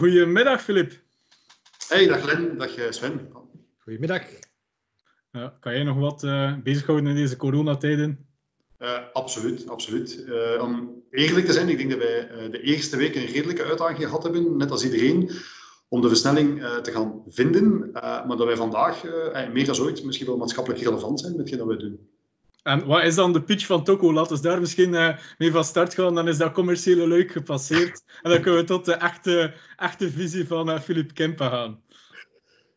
Goedemiddag, Filip. Hey, dag Len, dag eh, Sven. Goedemiddag. Ja, kan jij nog wat uh, bezighouden in deze coronatijden? Uh, absoluut, absoluut. Uh, om eerlijk te zijn, ik denk dat wij de eerste week een redelijke uitdaging gehad hebben, net als iedereen, om de versnelling te gaan vinden. maar dat wij vandaag meer dan ooit misschien wel maatschappelijk relevant zijn met hetgeen dat wij doen. En wat is dan de pitch van Toko? Laten we daar misschien uh, mee van start gaan. Dan is dat commerciële leuk gepasseerd. En dan kunnen we tot de echte, echte visie van uh, Philip Kempen gaan.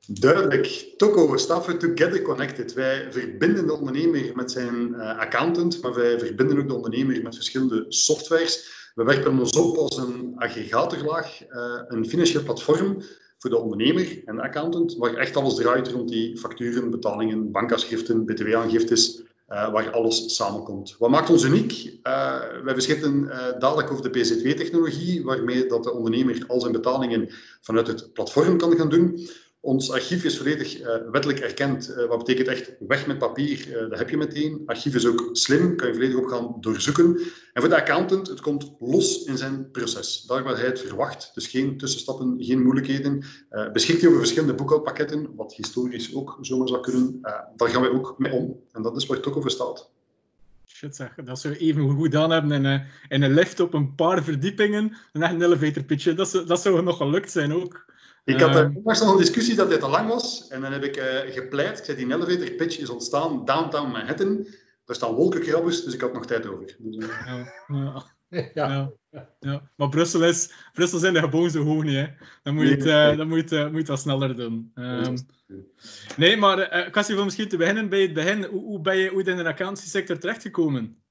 Duidelijk. Toko voor Together Connected. Wij verbinden de ondernemer met zijn uh, accountant, maar wij verbinden ook de ondernemer met verschillende softwares. We werken ons op als een aggregatorlaag, een financieel platform voor de ondernemer en de accountant, waar echt alles draait rond die facturen, betalingen, bankafschriften, btw-aangiftes, uh, waar alles samenkomt. Wat maakt ons uniek? Uh, wij beschikken uh, dadelijk over de PZ2-technologie, waarmee dat de ondernemer al zijn betalingen vanuit het platform kan gaan doen. Ons archief is volledig uh, wettelijk erkend. Uh, wat betekent echt weg met papier? Uh, dat heb je meteen. Archief is ook slim, kan je volledig op gaan doorzoeken. En voor de accountant, het komt los in zijn proces. Daar waar hij het verwacht. Dus geen tussenstappen, geen moeilijkheden. beschikt hij over verschillende boekhoudpakketten, wat historisch ook zomaar zou kunnen. daar gaan wij ook mee om. En dat is waar het ook over staat. Shit zeg, dat zou even goed gedaan hebben in een, in een lift op een paar verdiepingen. Een echt een elevator pitch. Dat, dat zou nog gelukt zijn ook. Ik had uh, nog een discussie dat dit te lang was. En dan heb ik uh, gepleit. Ik zei, die elevator pitch is ontstaan downtown Manhattan. Daar staan wolkenkrabbers, dus ik had nog tijd over. Dus, uh... ja, ja. ja. Ja. ja. Maar Brussel, is, Brussel zijn de gewoon zo hoog niet. Hè. Dan moet je het, uh, dan moet je het, moet je wat sneller doen. Um, nee, maar uh, Cassie, van misschien te beginnen bij het begin. Hoe, hoe ben je hoe in de accountancy-sector terechtgekomen?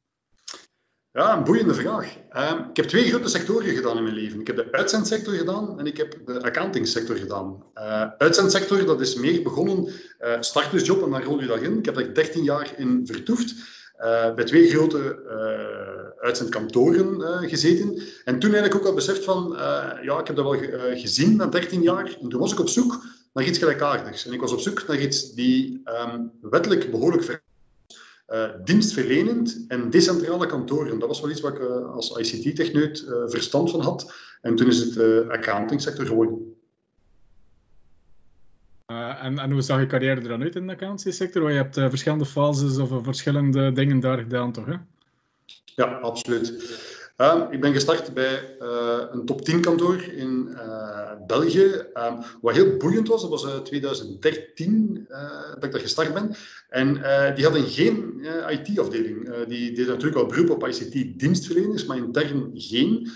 Ja, een boeiende vraag. Um, ik heb twee grote sectoren gedaan in mijn leven. Ik heb de uitzendsector gedaan en ik heb de accountingsector gedaan. Uh, uitzendsector, dat is meer begonnen, uh, startersjob en daar rol je dat in. Ik heb daar 13 jaar in vertoefd. Uh, bij twee grote uitzendkantoren gezeten. En toen eigenlijk ook al beseft van, ja, ik heb dat wel gezien na 13 jaar. En toen was ik op zoek naar iets gelijkaardigs. En ik was op zoek naar iets die um, wettelijk behoorlijk ver uh, dienstverlenend en decentrale kantoren. Dat was wel iets waar ik uh, als ICT-techneut uh, verstand van had. En toen is het de accountingsector geworden. en, en, hoe zag je carrière er dan uit in de accountingsector? Je hebt verschillende fases of verschillende dingen daar gedaan, toch? Hè? Ja, absoluut. Ik ben gestart bij uh, een top 10 kantoor in uh, België. Um, wat heel boeiend was, dat was uh, 2013 dat ik daar gestart ben. En die hadden geen IT-afdeling. die deden natuurlijk wel beroep op ICT-dienstverleners, maar intern geen.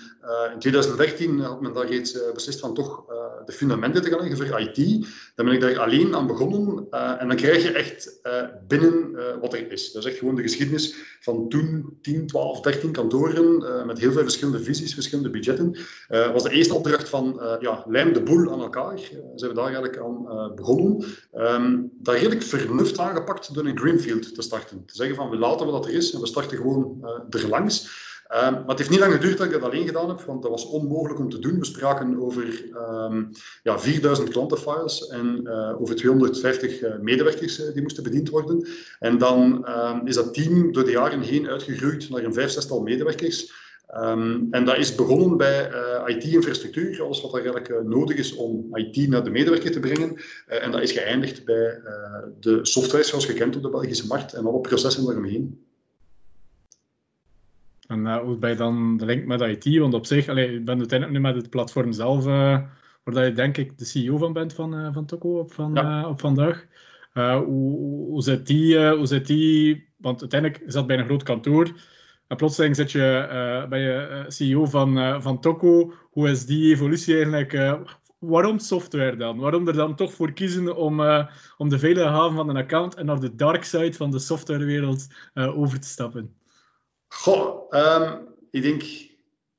in 2013 had men daar reeds beslist van toch de fundamenten te gaan leggen voor IT. Dan ben ik daar alleen aan begonnen. en dan krijg je echt binnen wat er is. Dat is echt gewoon de geschiedenis van toen 10, 12, 13 kantoren met heel veel verschillende visies, verschillende budgetten. Was de eerste opdracht van ja, lijm de boel aan elkaar. Zijn we daar eigenlijk aan begonnen. Um, dat redelijk vernuft aangepakt door een greenfield te starten. Te zeggen van we laten wat er is en we starten gewoon erlangs. Um, maar het heeft niet lang geduurd dat ik dat alleen gedaan heb, want dat was onmogelijk om te doen. We spraken over um, ja, 4000 klantenfiles en uh, over 250 uh, medewerkers uh, die moesten bediend worden. En dan um, is dat team door de jaren heen uitgegroeid naar een vijf, zestal medewerkers. En dat is begonnen bij IT-infrastructuur, alles wat eigenlijk nodig is om IT naar de medewerker te brengen. En dat is geëindigd bij de software zoals gekend op de Belgische markt en alle processen daaromheen. En hoe ben je dan de link met IT? Want op zich, allee, je bent uiteindelijk nu met het platform zelf, waar je denk ik de CEO van bent van, van Toko op, van, ja. op vandaag. hoe, hoe, zit die, hoe zit die, want uiteindelijk dat bij een groot kantoor. En plotseling zit je, uh, ben je CEO van, uh, van Toko. Hoe is die evolutie eigenlijk? Uh, waarom software dan? Waarom er dan toch voor kiezen om, om de veilige haven van een account en naar de dark side van de softwarewereld over te stappen? Goh, um, ik denk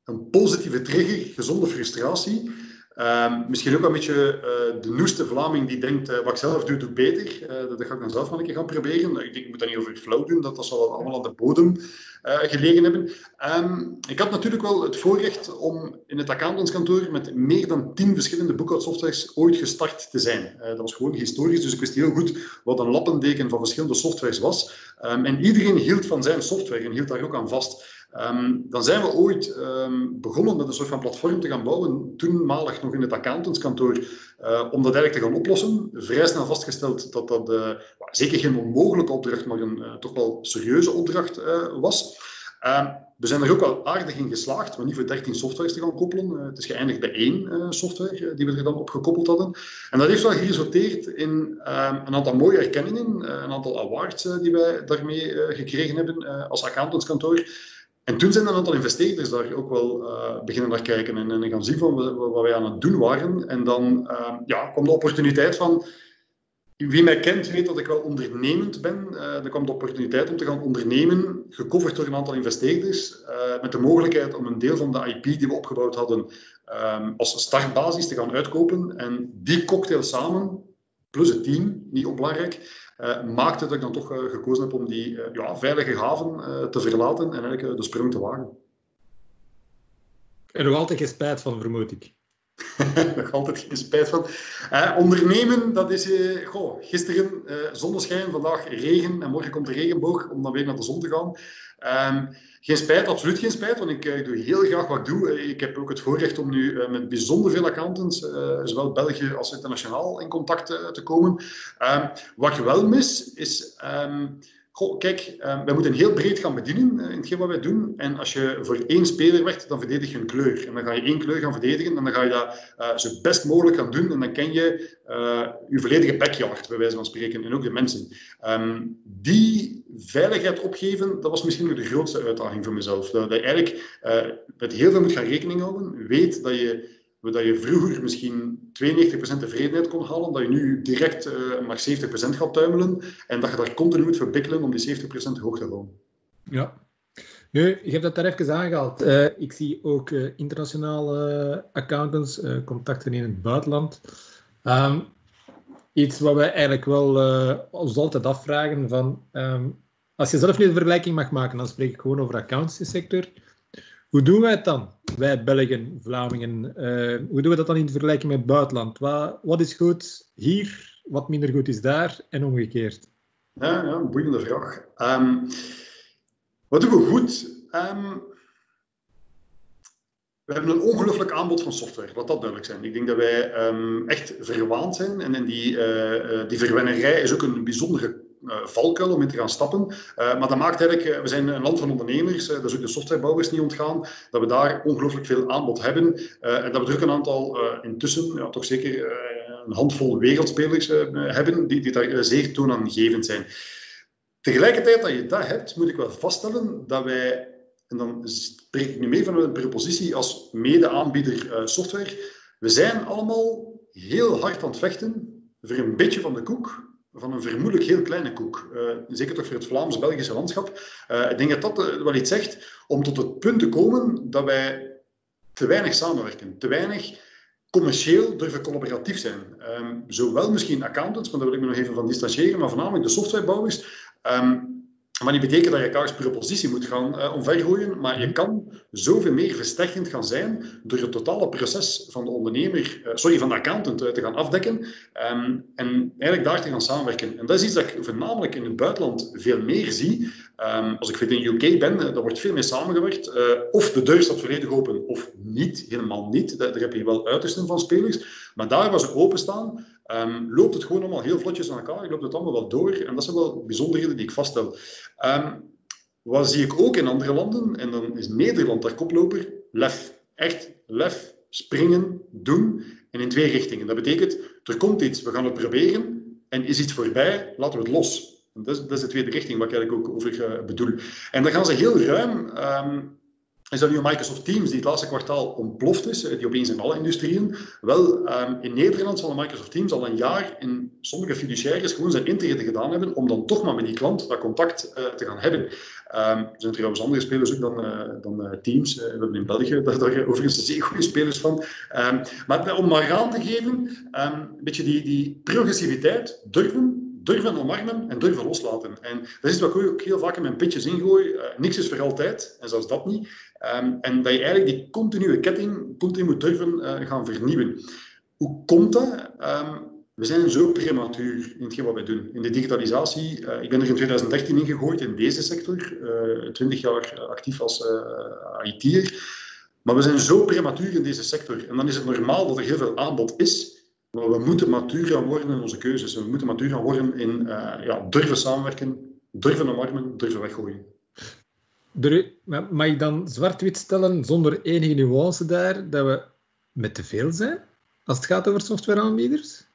een positieve trigger, gezonde frustratie. Um, misschien ook een beetje uh, de noeste Vlaming die denkt, uh, wat ik zelf doe, doe beter. Uh, dat ga ik dan zelf wel een keer gaan proberen. Ik denk, ik moet dat niet over flauw doen, dat dat zal allemaal aan de bodem gelegen hebben. Um, ik had natuurlijk wel het voorrecht om in het accountantskantoor met meer dan tien verschillende boekhoudsoftwares ooit gestart te zijn. dat was gewoon historisch, dus ik wist heel goed wat een lappendeken van verschillende softwares was. Um, en iedereen hield van zijn software en hield daar ook aan vast. Ehm, dan zijn we ooit ehm, begonnen met een soort van platform te gaan bouwen, toenmalig nog in het accountantskantoor, uh, om dat eigenlijk te gaan oplossen. Vrij snel vastgesteld dat dat uh, zeker geen onmogelijke opdracht, maar een uh, toch wel serieuze opdracht was. Ehm, we zijn er ook wel aardig in geslaagd, maar niet voor 13 softwares te gaan koppelen. het is geëindigd bij één software die we er dan op gekoppeld hadden. En dat heeft wel geresulteerd in een aantal mooie erkenningen, een aantal awards die wij daarmee gekregen hebben als accountantskantoor. En toen zijn een aantal investeerders daar ook wel uh, beginnen naar kijken en, en gaan zien van wat wij aan het doen waren. En dan uh, ja, kwam de opportuniteit van, wie mij kent weet dat ik wel ondernemend ben. Uh, er kwam de opportuniteit om te gaan ondernemen, gecoverd door een aantal investeerders, met de mogelijkheid om een deel van de IP die we opgebouwd hadden um, als startbasis te gaan uitkopen. En die cocktail samen, plus het team, niet onbelangrijk, uh, maakte dat ik dan toch uh, gekozen heb om die uh, ja, veilige haven te verlaten en eigenlijk de sprong te wagen. En nog altijd geen spijt van, vermoed ik. nog altijd geen spijt van. ondernemen, dat is goh, gisteren zonneschijn, vandaag regen en morgen komt de regenboog om dan weer naar de zon te gaan. Ehm, geen spijt, absoluut geen spijt, want ik, ik, doe heel graag wat ik doe. Ik heb ook het voorrecht om nu uh, met bijzonder veel accountants, zowel België als internationaal, in contact te komen. Um, wat je wel mis, is um, Kijk, um, wij moeten heel breed gaan bedienen uh, in hetgeen wat wij doen. En als je voor één speler werkt, dan verdedig je een kleur. En dan ga je één kleur gaan verdedigen en dan ga je dat uh, zo best mogelijk gaan doen. En dan ken je uh, je volledige backyard, bij wijze van spreken, en ook de mensen. Um, die veiligheid opgeven, dat was misschien nog de grootste uitdaging voor mezelf. Dat, dat je eigenlijk met heel veel moet gaan rekening houden. Weet dat je dat je vroeger misschien 92% tevredenheid kon halen, dat je nu direct uh, maar 70% gaat tuimelen en dat je daar continu moet verbikkelen om die 70% hoog te houden. Ja. Nu, je hebt dat daar even aangehaald. Uh, ik zie ook uh, internationale accountants, contacten in het buitenland. Um, iets wat wij eigenlijk wel ons altijd afvragen van... Um, als je zelf nu de vergelijking mag maken, dan spreek ik gewoon over de accountancy-sector. Hoe doen wij het dan, wij Belgen, Vlamingen? Uh, hoe doen we dat dan in vergelijking met het buitenland? Wat, wat is goed hier, wat minder goed is daar en omgekeerd? Ja, ja een boeiende vraag. Um, wat doen we goed? Um, we hebben een ongelooflijk aanbod van software, laat dat duidelijk zijn. Ik denk dat wij um, echt verwaand zijn en, en die, uh, die verwennerij is ook een bijzondere valkuil om in te gaan stappen. Uh, maar dat maakt eigenlijk, uh, we zijn een land van ondernemers, dat is ook de softwarebouwers niet ontgaan, dat we daar ongelooflijk veel aanbod hebben. en dat we er ook een aantal intussen, ja, toch zeker een handvol wereldspelers hebben, die, die daar zeer toonaangevend zijn. Tegelijkertijd dat je dat hebt, moet ik wel vaststellen dat wij, en dan spreek ik nu mee van een propositie als mede-aanbieder software, we zijn allemaal heel hard aan het vechten voor een beetje van de koek van een vermoedelijk heel kleine koek. Uh, zeker toch voor het Vlaams-Belgische landschap. Uh, ik denk dat dat uh, wel iets zegt om tot het punt te komen dat wij te weinig samenwerken. Te weinig commercieel durven collaboratief zijn. Um, zowel misschien accountants, maar daar wil ik me nog even van distancieren, maar voornamelijk de softwarebouwers. Um, maar niet betekent dat je elkaars propositie moet gaan uh, omvergooien, maar je kan zoveel meer versterkend gaan zijn door het totale proces van de ondernemer, uh, sorry, van de accountant uh, te gaan afdekken um, en eigenlijk daar te gaan samenwerken. En dat is iets dat ik voornamelijk in het buitenland veel meer zie. Um, als ik in de UK ben, daar wordt veel meer samengewerkt. of de deur staat volledig open, of niet, helemaal niet. Daar, daar heb je wel uitersten van spelers. Maar daar waar ze openstaan, Um, loopt het gewoon allemaal heel vlotjes aan elkaar, loopt het allemaal wel door. En dat zijn wel bijzonderheden die ik vaststel. Um, wat zie ik ook in andere landen, en dan is Nederland daar koploper, lef. Echt lef, springen, doen. En in twee richtingen. Dat betekent, er komt iets, we gaan het proberen. En is iets voorbij, laten we het los. Dat, is, dat is de tweede richting waar ik eigenlijk ook over uh, bedoel. En dan gaan ze heel ruim um, is dat nu Microsoft Teams, die het laatste kwartaal ontploft is, eh, die opeens in alle industrieën. Wel, um, in Nederland zal Microsoft Teams al een jaar in sommige fiduciaires gewoon zijn intrede gedaan hebben om dan toch maar met die klant dat contact uh, te gaan hebben. Um, er zijn trouwens andere spelers ook dan, uh, dan Teams. we hebben in België daar, daar overigens zeer goede spelers van. Um, maar om maar aan te geven, een beetje die, die progressiviteit durven durven omarmen en durven loslaten. En dat is wat ik ook heel vaak in mijn pitches ingooi. Uh, niks is voor altijd, en zelfs dat niet. Um, en dat je eigenlijk die continue ketting continu moet durven uh, gaan vernieuwen. Hoe komt dat? Um, we zijn zo prematuur in hetgeen wat wij doen. In de digitalisatie, uh, ik ben er in 2013 ingegooid in deze sector, uh, 20 jaar actief als IT'er. Maar we zijn zo prematuur in deze sector. En dan is het normaal dat er heel veel aanbod is, maar we moeten matuur gaan worden in onze keuzes. We moeten matuur gaan worden in ja, durven samenwerken, durven omarmen, durven weggooien. Mag je dan zwart-wit stellen, zonder enige nuance daar, dat we met te veel zijn als het gaat over softwareaanbieders?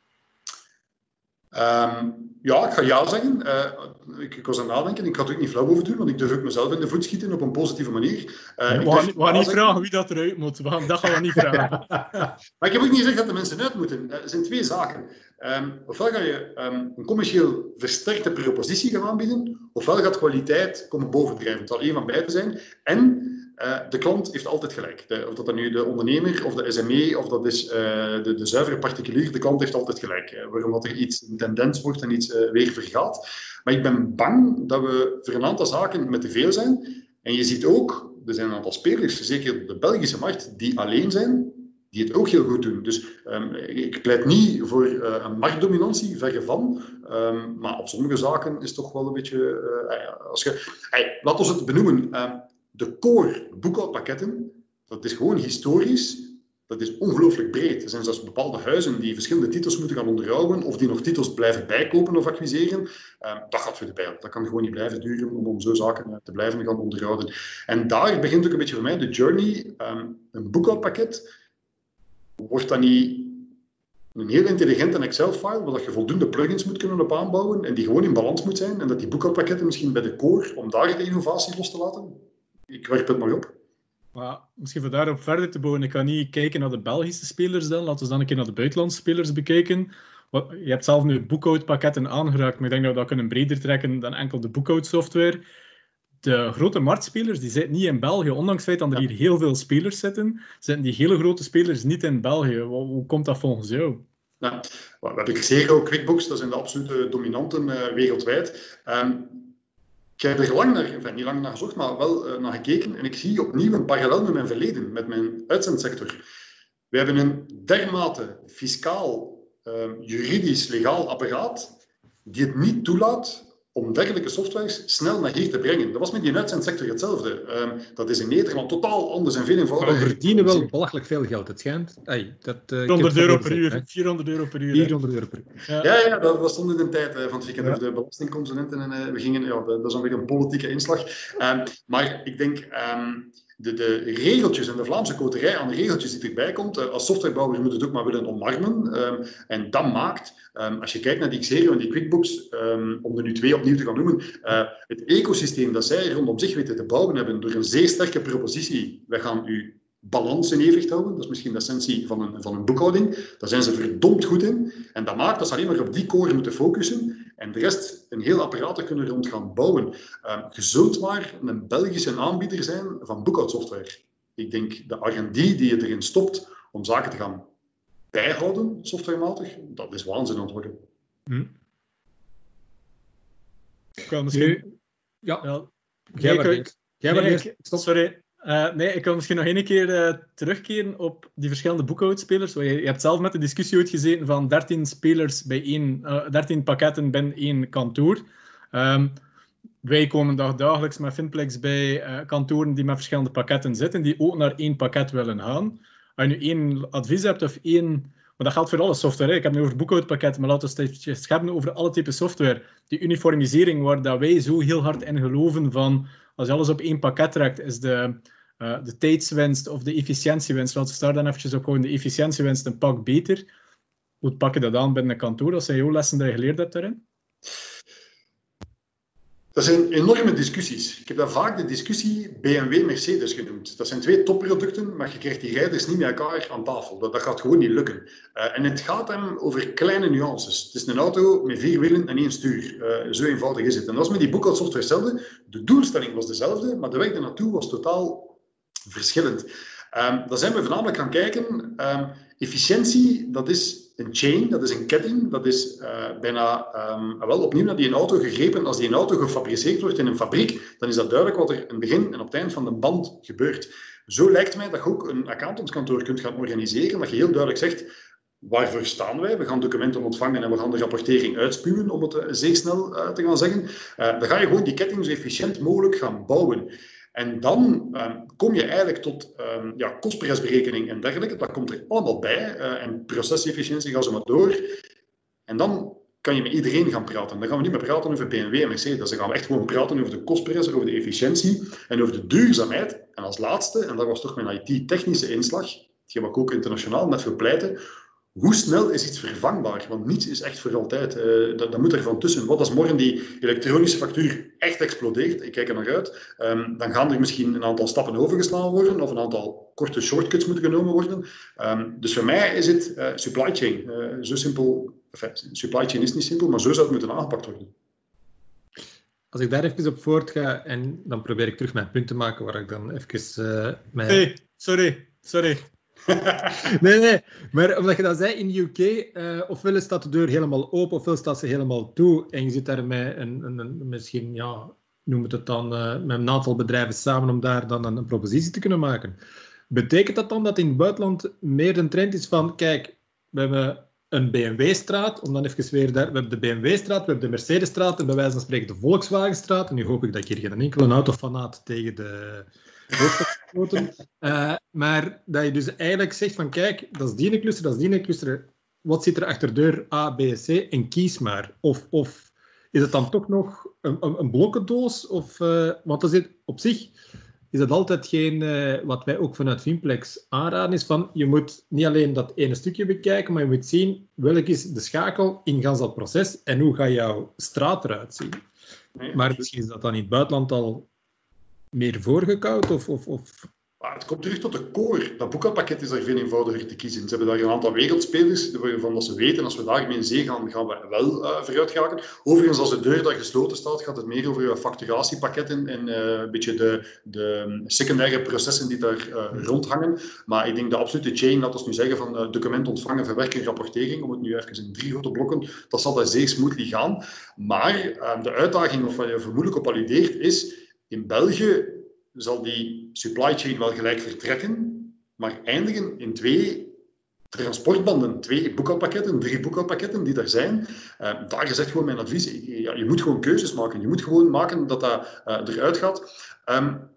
Um, ja, ik ga ja zeggen. Uh, ik, ik, was aan het nadenken. Ik ga er ook niet flauw over doen, want ik durf ook mezelf in de voet schieten op een positieve manier. Uh, we gaan niet vragen wie dat eruit moet. We gaan, dat gaan we niet vragen. maar ik heb ook niet gezegd dat de mensen uit moeten. Er zijn twee zaken. Um, ofwel ga je um, een commercieel versterkte propositie gaan aanbieden, ofwel gaat kwaliteit komen bovendrijven. Het zal één van beide zijn. En uh, de klant heeft altijd gelijk. De, of dat nu de ondernemer of de SME of dat is uh, de, de zuivere particulier, de klant heeft altijd gelijk. Waarom dat er iets een tendens wordt en iets weer vergaat. Maar ik ben bang dat we voor een aantal zaken met te veel zijn. En je ziet ook, er zijn een aantal spelers, zeker de Belgische markt, die alleen zijn, die het ook heel goed doen. Dus um, ik pleit niet voor een marktdominantie, verre van. Um, maar op sommige zaken is het toch wel een beetje... Als je, hey, het benoemen. De core boekhoudpakketten, dat is gewoon historisch, dat is ongelooflijk breed. Er zijn zelfs bepaalde huizen die verschillende titels moeten gaan onderhouden of die nog titels blijven bijkopen of acquiseren. Uh, dat gaat voor de pijl. Dat kan gewoon niet blijven duren om, om zo zaken te blijven gaan onderhouden. En daar begint ook een beetje voor mij de journey. Um, een boekhoudpakket wordt dan niet een heel intelligente Excel-file, waar je voldoende plugins moet kunnen op aanbouwen en die gewoon in balans moet zijn en dat die boekhoudpakketten misschien bij de core, om daar de innovatie los te laten, ik werp het maar op. Maar misschien voor daarop verder te bouwen, ik ga niet kijken naar de Belgische spelers dan. Laten we dan een keer naar de buitenlandse spelers bekijken. Je hebt zelf nu boekhoudpakketten aangeraakt, maar ik denk dat we dat kunnen breder trekken dan enkel de boekhoudsoftware. De grote marktspelers die zitten niet in België, ondanks het feit dat er hier heel veel spelers zitten, zitten die hele grote spelers niet in België. Hoe, komt dat volgens jou? Nou, we hebben Xero, QuickBooks, dat zijn de absolute dominanten uh, wereldwijd. Um, ik heb er lang naar, niet lang naar gezocht, maar wel uh, naar gekeken. En ik zie opnieuw een parallel met mijn verleden, met mijn uitzendsector. We hebben een dermate fiscaal, uh, juridisch, legaal apparaat die het niet toelaat om dergelijke softwares snel naar hier te brengen. Dat was met die uitzendsector hetzelfde. Um, dat is in Nederland totaal anders en veel eenvoudiger. we verdienen wel belachelijk veel geld, het schijnt. Hey, dat, uh, 400 euro per uur. 400 euro per uur. 400 euro per uur. Ja, ja, ja dat, was stond in de tijd uh, van het weekend ja. over de belastingconsumenten. En uh, we gingen, ja, dat, is dan weer een politieke inslag. Um, maar ik denk... Um, de, de, regeltjes en de Vlaamse coterij aan de regeltjes die erbij komt. Eh, als softwarebouwer moet het ook maar willen omarmen. Um, en dat maakt, um, als je kijkt naar die Xero en die QuickBooks, um, om er nu twee opnieuw te gaan noemen, uh, het ecosysteem dat zij rondom zich weten te bouwen hebben door een zeer sterke propositie. Wij gaan u balans in evenwicht houden. Dat is misschien de essentie van een, van een boekhouding. Daar zijn ze verdomd goed in. En dat maakt dat ze alleen maar op die core moeten focussen en de rest een heel apparaat kunnen rond gaan bouwen. Uh, je zult maar een Belgische aanbieder zijn van boekhoudsoftware. Ik denk de R&D die je erin stopt om zaken te gaan bijhouden, softwarematig, dat is waanzin aan het worden. Hm. Ik kan misschien... Ja. ja. Jij, jij, jij nee, Sorry, uh, nee, ik wil misschien nog één keer uh, terugkeren op die verschillende boekhoudspelers. Je, je hebt zelf met de discussie uitgezeten van 13 spelers bij één, uh, eh, 13 pakketten binnen één kantoor. Um, wij komen dag dagelijks met Finplex bij kantoren die met verschillende pakketten zitten, die ook naar één pakket willen gaan. Als je nu één advies hebt of één maar dat geldt voor alle software. Hè. Ik heb nu over boekhoudpakketten, maar laten we het hebben over alle typen software. Die uniformisering waar dat wij zo heel hard in geloven van als je alles op één pakket trekt, is de, uh, de tijdswinst of de efficiëntiewinst, laten we daar dan eventjes op houden, de efficiëntiewinst een pak beter. Hoe pak je dat aan binnen een kantoor? Wat zijn jouw lessen die je geleerd hebt daarin? Dat zijn enorme discussies. Ik heb daar vaak de discussie BMW-Mercedes genoemd. Dat zijn twee topproducten, maar je krijgt die rijders niet met elkaar aan tafel. Dat, gaat gewoon niet lukken. Uh, en het gaat hem over kleine nuances. Het is een auto met vier wielen en één stuur. Uh, zo eenvoudig is het. En dat was met die boekhoudsoftware hetzelfde. De doelstelling was dezelfde, maar de weg ernaartoe was totaal verschillend. Um, dan zijn we voornamelijk gaan kijken. Um, efficiëntie, dat is een chain, dat is een ketting, dat is uh, bijna um, wel opnieuw naar die een auto gegrepen. Als die een auto gefabriceerd wordt in een fabriek, dan is dat duidelijk wat er in het begin en op het eind van de band gebeurt. Zo lijkt mij dat je ook een accountantskantoor kunt gaan organiseren, dat je heel duidelijk zegt, waarvoor staan wij? We gaan documenten ontvangen en we gaan de rapportering uitspuwen, om het zeer snel te gaan zeggen. dan ga je gewoon die ketting zo efficiënt mogelijk gaan bouwen. En dan ehm, kom je eigenlijk tot um, ja, kostprijsberekening en dergelijke. Dat komt er allemaal bij. Uh, en procesefficiëntie, gaan ze maar door. En dan kan je met iedereen gaan praten. Dan gaan we niet meer praten over BMW en Mercedes. Dan gaan we echt gewoon praten over de kostprijs, over de efficiëntie en over de duurzaamheid. En als laatste, en dat was toch mijn IT-technische inslag, hetgeen wat ik ook internationaal net veel pleiten, hoe snel is iets vervangbaar? Want niets is echt voor altijd. Uh, dat, dat, moet er van tussen. Wat als morgen die elektronische factuur echt explodeert? Ik kijk er naar uit. Um, dan gaan er misschien een aantal stappen overgeslagen worden of een aantal korte shortcuts moeten genomen worden. Um, dus voor mij is het uh, supply chain. Uh, zo simpel. Enfin, supply chain is niet simpel, maar zo zou het moeten aangepakt worden. Als ik daar even op voort ga en dan probeer ik terug mijn punt te maken waar ik dan even... mijn... Hey, sorry, sorry. nee, nee. Maar omdat je dat zei, in de UK, eh, ofwel staat de deur helemaal open, ofwel staat ze helemaal toe. En je zit daar met een, een, misschien, ja, noem het dan, uh, met een aantal bedrijven samen om daar dan een, propositie te kunnen maken. Betekent dat dan dat in het buitenland meer een trend is van, kijk, we hebben een BMW-straat, om dan even weer daar, we hebben de BMW-straat, we hebben de Mercedes-straat en bij wijze van spreken de Volkswagen-straat. En nu hoop ik dat ik hier geen enkele autofanaat tegen de uh, maar dat je dus eigenlijk zegt van kijk, dat is die cluster, dat is die cluster. Wat zit er achter deur A, B, C? En kies maar. Of, of is het dan toch nog een, een, een blokkendoos? Of, uh, want dat zit op zich is dat altijd geen, uh, wat wij ook vanuit Vimplex aanraden, is van je moet niet alleen dat ene stukje bekijken, maar je moet zien welk is de schakel in gans dat proces en hoe gaat jouw straat eruit zien. maar misschien is dat dan in het buitenland al meer voorgekoud? Of, of, of... het komt terug tot de core. Dat boekhoudpakket is daar veel eenvoudiger te kiezen. Ze hebben daar een aantal wereldspelers waarvan dat ze weten, als we daarmee in zee gaan, gaan we wel uh, vooruit. Overigens, als de deur daar gesloten staat, gaat het meer over facturatiepakketten en uh, een beetje de, de secundaire processen die daar uh, rondhangen. Maar ik denk de absolute chain, laten we nu zeggen, van document ontvangen, verwerking, rapportering, om het nu even in drie grote blokken, dat zal daar zeer smoothly gaan. Maar de uitdaging, of wat je vermoedelijk op alludeert, is in België zal die supply chain wel gelijk vertrekken, maar eindigen in twee transportbanden, twee boekhoudpakketten, drie boekhoudpakketten die er zijn. Uh, daar is echt gewoon mijn advies. Ja, je moet gewoon keuzes maken. Je moet gewoon maken dat dat uh, eruit gaat. Um,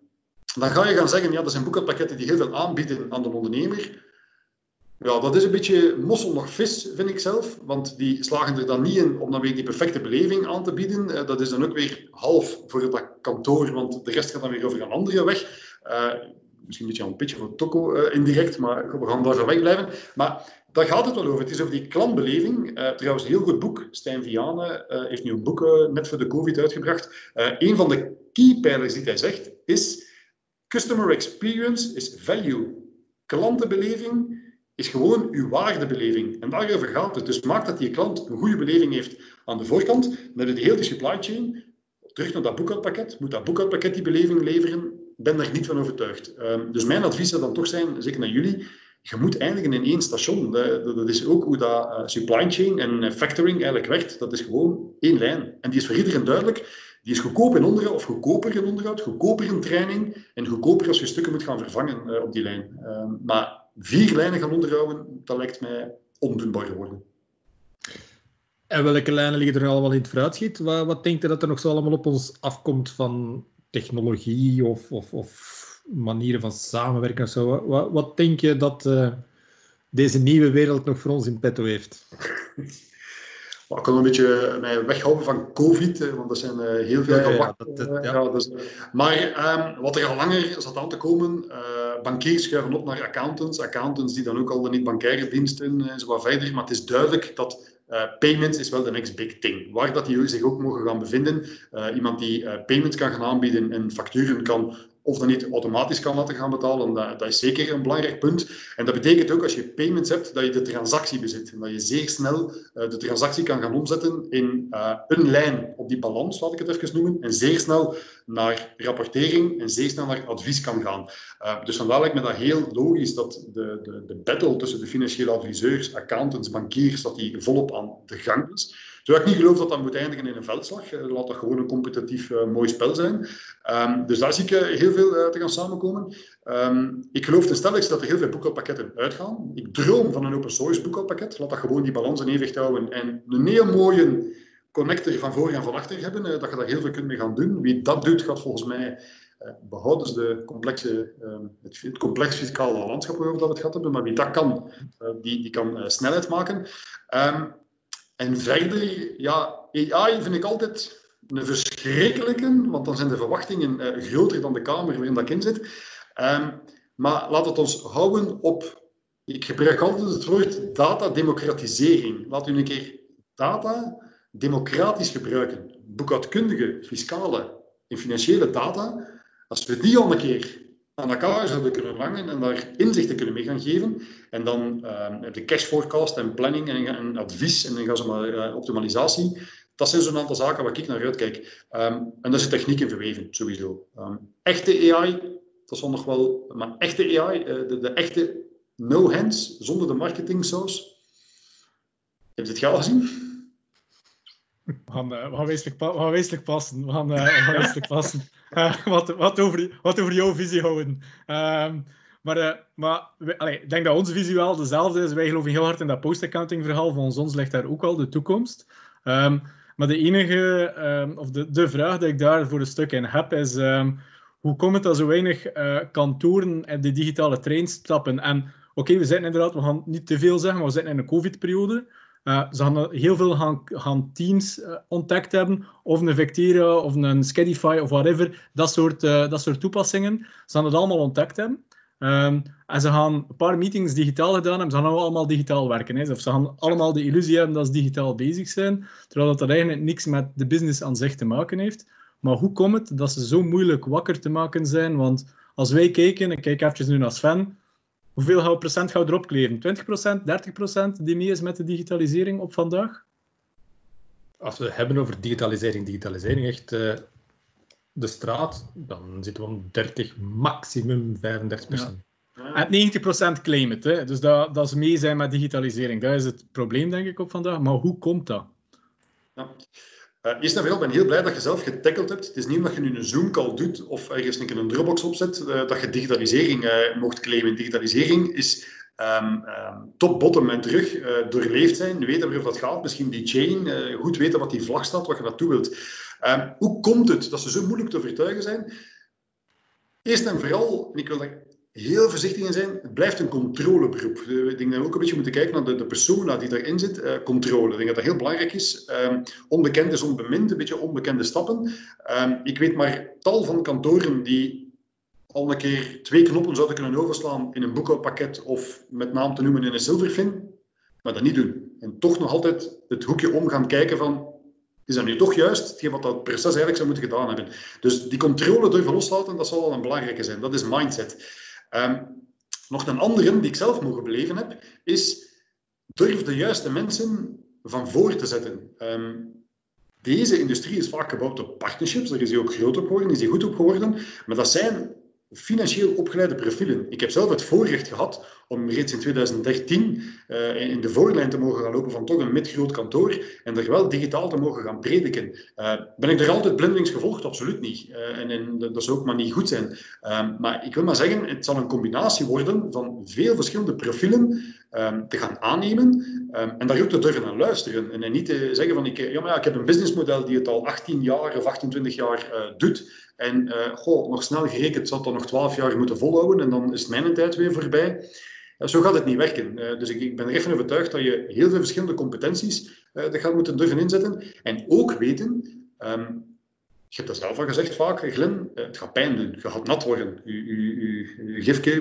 dan ga je gaan zeggen, ja, dat zijn boekhoudpakketten die heel veel aanbieden aan de ondernemer. Ja, dat is een beetje mossel nog vis, vind ik zelf. Want die slagen er dan niet in om dan weer die perfecte beleving aan te bieden. Uh, dat is dan ook weer half voor dat kantoor, want de rest gaat dan weer over een andere weg. Uh, misschien een beetje een pitje voor Toko uh, indirect, maar we gaan daar zo wegblijven. Maar daar gaat het wel over. Het is over die klantbeleving. trouwens, een heel goed boek. Stijn Vianen heeft nu een boek net voor de COVID uitgebracht. een van de keypijlers die hij zegt is... Customer experience is value. Klantenbeleving is gewoon uw waardebeleving. En daarover gaat het. Dus maak dat die klant een goede beleving heeft aan de voorkant. Dan de hele supply chain. Terug naar dat boekhoudpakket. Moet dat boekhoudpakket die beleving leveren? Ben daar niet van overtuigd. Um, dus mijn advies zou dan toch zijn, zeker naar jullie, je moet eindigen in één station. Dat, dat is ook hoe dat uh, supply chain en uh, factoring eigenlijk werkt. Dat is gewoon één lijn. En die is voor iedereen duidelijk. Die is goedkoop in onderhoud, of goedkoper in onderhoud, goedkoper in training en goedkoper als je stukken moet gaan vervangen uh, op die lijn. Uh, maar vier lijnen gaan onderhouden, dat lijkt mij ondoenbaar geworden. En welke lijnen liggen er allemaal in het vooruitschiet? Wat, wat denkt u dat er nog zo allemaal op ons afkomt van technologie of, of, of manieren van samenwerken of zo? Wat, wat denk je dat uh, deze nieuwe wereld nog voor ons in petto heeft? ik kan een beetje mij weghouden van COVID, want er zijn uh, heel veel ja, ja, ja. dus, maar um, wat er al langer zat aan te komen, uh, bankiers schuiven op naar accountants, accountants die dan ook al de niet-bankaire diensten en zo wat verder, maar het is duidelijk dat uh, payments is wel de next big thing. Waar dat die zich ook mogen gaan bevinden. Uh, iemand die uh, payments kan gaan aanbieden en facturen kan of dat niet automatisch kan laten gaan betalen, dat, dat, is zeker een belangrijk punt. En dat betekent ook als je payments hebt, dat je de transactie bezit. En dat je zeer snel uh, de transactie kan gaan omzetten in uh, een lijn op die balans, laat ik het even noemen. En zeer snel naar rapportering en zeer snel naar advies kan gaan. Uh, dus vandaar lijkt me dat heel logisch dat de, de, de battle tussen de financiële adviseurs, accountants, bankiers, dat die volop aan de gang is. Terwijl ik niet geloof dat dat moet eindigen in een veldslag. laat dat gewoon een competitief mooi spel zijn. Ehm, dus daar zie ik heel veel te gaan samenkomen. Ehm, ik geloof ten stelligste dat er heel veel boekhoudpakketten uitgaan. Ik droom van een open source boekhoudpakket. Laat dat gewoon die balans in evenwicht houden en een heel mooie connector van voor en van achter hebben. dat je daar heel veel kunt mee gaan doen. Wie dat doet, gaat volgens mij uh, behouden de complexe, uh, het, complex fiscale landschap waarover dat we het gehad hebben, maar wie dat kan, die, die kan snelheid maken. En verder, ja, AI vind ik altijd een verschrikkelijke, want dan zijn de verwachtingen groter dan de kamer waarin dat in zit. Um, maar laat het ons houden op, ik gebruik altijd het woord data-democratisering. Laat u een keer data democratisch gebruiken. Boekhoudkundige, fiscale en financiële data als we die al een keer aan elkaar zouden kunnen hangen en daar inzichten kunnen mee gaan geven, en dan uh, de cash forecast en planning en, advies en dan gaan maar, uh, optimalisatie, dat zijn zo'n aantal zaken waar ik naar uitkijk. Um, en daar zit techniek in verweven, sowieso. Um, echte AI, dat is nog wel... Maar echte AI, uh, de, de, echte no-hands, zonder de marketing saus. Heb je het al gezien? We gaan, gaan, wezenlijk, we gaan passen. We gaan wezenlijk passen. Uh, wat, wat, over, wat over jouw visie houden. Um, maar maar we, allee, ik denk dat onze visie wel dezelfde is. Wij geloven heel hard in dat post-accounting verhaal. Volgens ons ligt daar ook al de toekomst. Um, maar de enige, um, of de, de vraag die ik daar voor een stuk in heb, is hoe komt het dat zo weinig kantoren in de digitale trein stappen? En oké, we zitten inderdaad, we gaan niet te veel zeggen, maar we zitten in een covid-periode. Uh, ze gaan heel veel gaan, gaan teams uh, ontdekt hebben, of een Vectera, of een Skadify, of whatever, dat soort, uh, dat soort toepassingen. Ze gaan het allemaal ontdekt hebben. Um, en ze gaan een paar meetings digitaal gedaan hebben, ze gaan allemaal digitaal werken. Hè. Of ze gaan allemaal de illusie hebben dat ze digitaal bezig zijn, terwijl dat, eigenlijk niks met de business aan zich te maken heeft. Maar hoe komt het dat ze zo moeilijk wakker te maken zijn? Want als wij kijken, ik kijk even nu naar Sven, Hoeveel procent gaat erop kleven? 20%, 30% die mee is met de digitalisering op vandaag? Als we het hebben over digitalisering, digitalisering, echt uh, de straat, dan zitten we om 30, maximum 35%. Ja. En 90% claim het, hè? dus dat, dat is mee zijn met digitalisering. Dat is het probleem, denk ik, op vandaag. Maar hoe komt dat? Ja. Uh, eerst en vooral ben ik heel blij dat je zelf getackled hebt. Het is niet omdat je nu een Zoom-call doet of ergens een, een Dropbox opzet, uh, dat je digitalisering uh, mocht claimen. Digitalisering is um, um, top, bottom en terug doorleefd zijn, weten waarover dat gaat, misschien die chain, goed weten wat die vlag staat, wat je naartoe wilt. Um, hoe komt het dat ze zo moeilijk te overtuigen zijn? Eerst en vooral, en ik wil daar heel voorzichtig in zijn. Het blijft een controleberoep. Ik denk dat we ook een beetje moeten kijken naar de, de persona die daarin zit. Uh, controle. Ik denk dat dat heel belangrijk is. Um, onbekend is onbemind, een beetje onbekende stappen. Um, ik weet maar tal van kantoren die al een keer twee knoppen zouden kunnen overslaan in een boekhoudpakket of met naam te noemen in een Silverfin, maar dat niet doen. En toch nog altijd het hoekje om gaan kijken van is dat nu toch juist hetgeen wat dat proces eigenlijk zou moeten gedaan hebben. Dus die controle durven loslaten, dat zal wel een belangrijke zijn. Dat is mindset. Um, nog een andere die ik zelf mogen beleven heb, is durf de juiste mensen van voor te zetten. Um, deze industrie is vaak gebouwd op partnerships, daar is hij ook groot op geworden, is hij goed op geworden, maar dat zijn financieel opgeleide profielen. Ik heb zelf het voorrecht gehad om reeds in 2013 uh, in de voorlijn te mogen gaan lopen van toch een midgroot kantoor en er wel digitaal te mogen gaan prediken. Uh, ben ik er altijd blindelings gevolgd? Absoluut niet. Uh, en, en, dat zou ook maar niet goed zijn. Ehm, maar ik wil maar zeggen, het zal een combinatie worden van veel verschillende profielen um, te gaan aannemen um, en daar ook te durven aan luisteren. En, en niet te zeggen van, ik, ja, maar ja, ik heb een businessmodel die het al 18 jaar of 28 jaar doet en goh, nog snel gerekend zal dat nog 12 jaar moeten volhouden en dan is mijn tijd weer voorbij. Zo gaat het niet werken. Uh, dus ik, ik, ben er van overtuigd dat je heel veel verschillende competenties dat gaat moeten durven inzetten. En ook weten, um, je hebt dat zelf al gezegd vaak, Glen, het gaat pijn doen. Je gaat nat worden. Je gifje,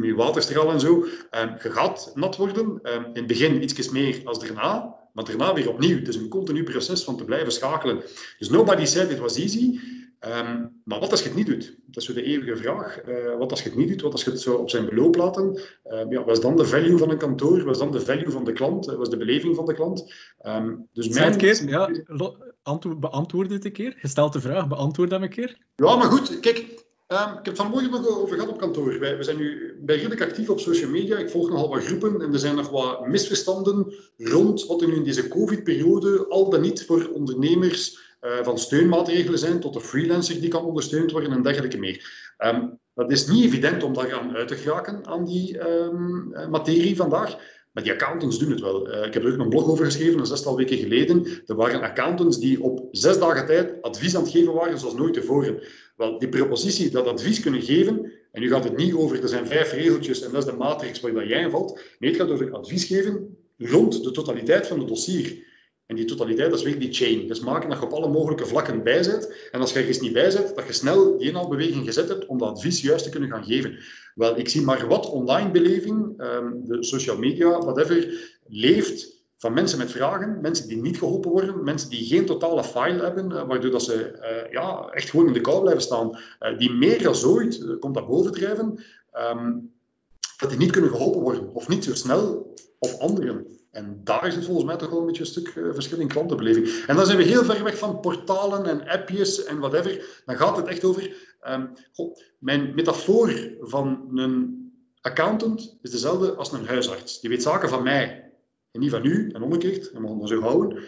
je waterstraal en zo. Um, je gaat nat worden. Um, in het begin iets meer als daarna, maar daarna weer opnieuw. Het is een continu proces van te blijven schakelen. Dus nobody said it was easy. Um, maar wat als je het niet doet? Dat is zo de eeuwige vraag. Uh, wat als je het niet doet? Wat als je het zo op zijn beloop laat? Uh, ja, wat is dan de value van een kantoor? Wat is dan de value van de klant? Wat is de beleving van de klant? Um, dus mijn... ja, beantwoord dit een keer. Je stelt de vraag, beantwoord dat een keer. Ja, maar goed, kijk, Um, ik heb het vanmorgen nog over gehad op kantoor. Wij, we zijn nu bij redelijk actief op social media. Ik volg nogal wat groepen en er zijn nog wat misverstanden rond wat er nu in deze COVID-periode al dan niet voor ondernemers uh, van steunmaatregelen zijn, tot de freelancer die kan ondersteund worden en dergelijke meer. Um, dat is niet evident om daar aan uit te geraken aan die um, materie vandaag. Maar die accountants doen het wel. Uh, ik heb er ook een blog over geschreven, een zestal weken geleden. Er waren accountants die op zes dagen tijd advies aan het geven waren zoals nooit tevoren. Wel, die propositie dat advies kunnen geven, en nu gaat het niet over, er zijn vijf regeltjes en dat is de matrix waar jij in valt. Nee, het gaat over advies geven rond de totaliteit van het dossier. En die totaliteit, dat is weer die chain. Dus maken dat je op alle mogelijke vlakken bijzet. En als je ergens niet bijzet, dat je snel die inhaalbeweging gezet hebt om dat advies juist te kunnen gaan geven. Wel, ik zie maar wat online beleving, ehm, de social media, whatever, leeft van mensen met vragen, mensen die niet geholpen worden, mensen die geen totale file hebben, uh, waardoor dat ze uh, ja, echt gewoon in de kou blijven staan, uh, die meer dan ooit, komt dat bovendrijven, um, dat die niet kunnen geholpen worden, of niet zo snel, of anderen. En daar het volgens mij toch wel een beetje een stuk verschil in klantenbeleving. En dan zijn we heel ver weg van portalen en appjes en whatever. Dan gaat het echt over... Goh, mijn metafoor van een accountant is dezelfde als een huisarts. Die weet zaken van mij, en niet van u, en omgekeerd, en we gaan zo houden.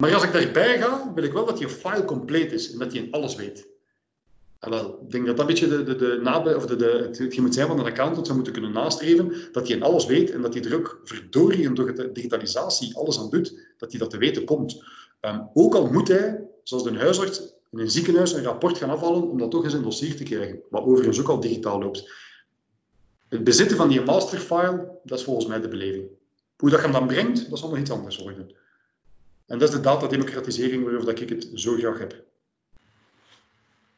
Maar als ik daarbij ga, wil ik wel dat die file compleet is en dat hij in alles weet. Ik denk dat dat een beetje de, de, de nabe, of de, de, hetgeen moet zijn van een accountant zou moeten kunnen nastreven, dat hij in alles weet en dat hij er ook verdorie door de digitalisatie alles aan doet, dat hij dat te weten komt. Um, ook al moet hij, zoals een huisarts, in een ziekenhuis een rapport gaan afhalen om dat toch eens in dossier te krijgen, wat overigens ook al digitaal loopt. Het bezitten van die masterfile, dat is volgens mij de beleving. Hoe dat hem dan brengt, dat zal nog iets anders worden. En dat is de datademocratisering waarover ik het zo graag heb.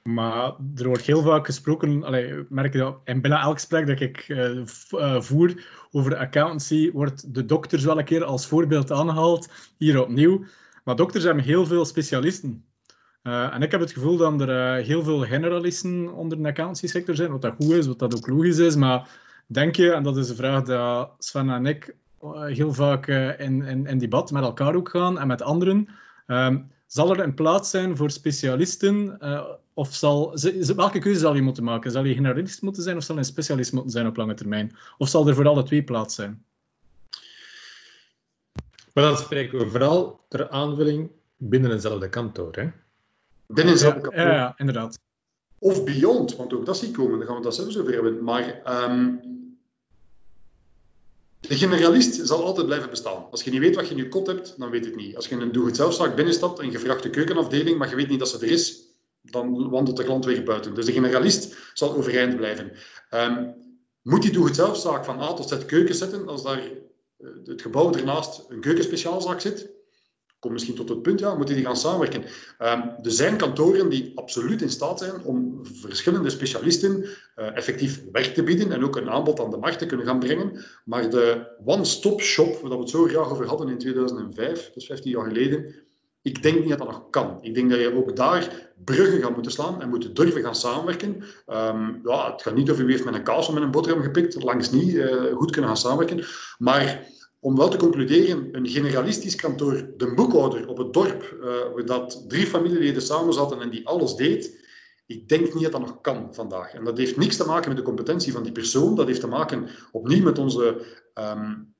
Maar er wordt heel vaak gesproken, allee, merk je dat, en bijna elk gesprek dat ik uh, voer over accountancy, wordt de dokters wel een keer als voorbeeld aangehaald, hier opnieuw. Maar dokters hebben heel veel specialisten. Uh, en ik heb het gevoel dat er heel veel generalisten onder de accountancy sector zijn, wat dat goed is, wat dat ook logisch is. Maar denk je, en dat is een vraag die Sven en ik heel vaak in, in, in debat met elkaar ook gaan en met anderen, um, zal er een plaats zijn voor specialisten? Uh, of zal, welke keuze zal je moeten maken? Zal je generalist moeten zijn of zal je een specialist moeten zijn op lange termijn? Of zal er voor alle twee plaats zijn? Maar dan spreken we vooral ter aanvulling binnen eenzelfde kantoor. Hè? Binnen eenzelfde kantoor. Ja, ja, inderdaad. Of beyond, want ook dat zie ik komen, daar gaan we dat zelfs over hebben. Maar um, de generalist zal altijd blijven bestaan. Als je niet weet wat je in je hebt, dan weet het niet. Als je een doe-het-zelfzaak binnenstapt en je vraagt de keukenafdeling, maar je weet niet dat ze er is, dan wandelt de klant weer buiten. Dus de generalist zal overeind blijven. Um, moet die doe-het-zelfzaak van A tot Z keukens zetten, als daar uh, het gebouw ernaast een keukenspeciaalzaak zit? Kom misschien tot het punt, ja, moeten die gaan samenwerken. Um, er zijn kantoren die absoluut in staat zijn om verschillende specialisten uh, effectief werk te bieden en ook een aanbod aan de markt te kunnen gaan brengen. Maar de one-stop shop, waar we het zo graag over hadden in 2005, dat is 15 jaar geleden, ik denk niet dat dat nog kan. Ik denk dat je ook daar bruggen gaat moeten slaan en moet durven gaan samenwerken. Um, ja, het gaat niet over wie heeft met een kaas of met een boterham gepikt, langs niet uh, goed kunnen gaan samenwerken. Maar om wel te concluderen, een generalistisch kantoor, de boekhouder op het dorp, uh, dat drie familieleden samen zaten en die alles deed, ik denk niet dat dat nog kan vandaag. En dat heeft niks te maken met de competentie van die persoon, dat heeft te maken opnieuw met onze um,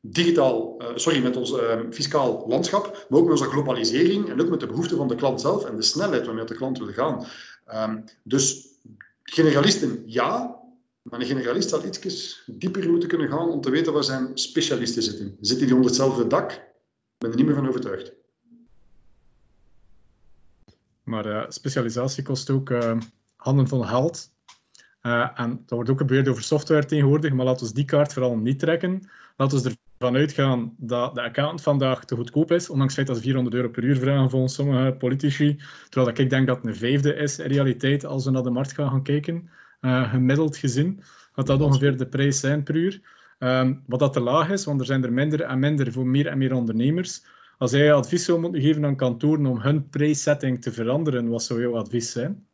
digitaal, uh, sorry, met ons uh, fiscaal landschap, maar ook met onze globalisering en ook met de behoeften van de klant zelf en de snelheid waarmee de klant wil gaan. Um, dus generalisten ja, maar een generalist zal iets dieper moeten kunnen gaan om te weten waar zijn specialisten zitten. Zitten die onder hetzelfde dak? Ik ben er niet meer van overtuigd. Maar uh, specialisatie kost ook uh, handen van geld. Uh, en dat wordt ook gebeurd over software tegenwoordig, maar laten we die kaart vooral niet trekken. Laten we ervan uitgaan dat de accountant vandaag te goedkoop is, ondanks het feit dat ze 400 euro per uur vragen volgens sommige politici. Terwijl ik denk dat het een vijfde is in realiteit als we naar de markt gaan gaan kijken gemiddeld gezien, gaat dat ongeveer de prijs zijn per uur. Um, wat dat te laag is, want er zijn er minder en minder voor meer en meer ondernemers. Als jij advies zou moeten geven aan kantoren om hun prijssetting te veranderen, wat zou jouw advies zijn?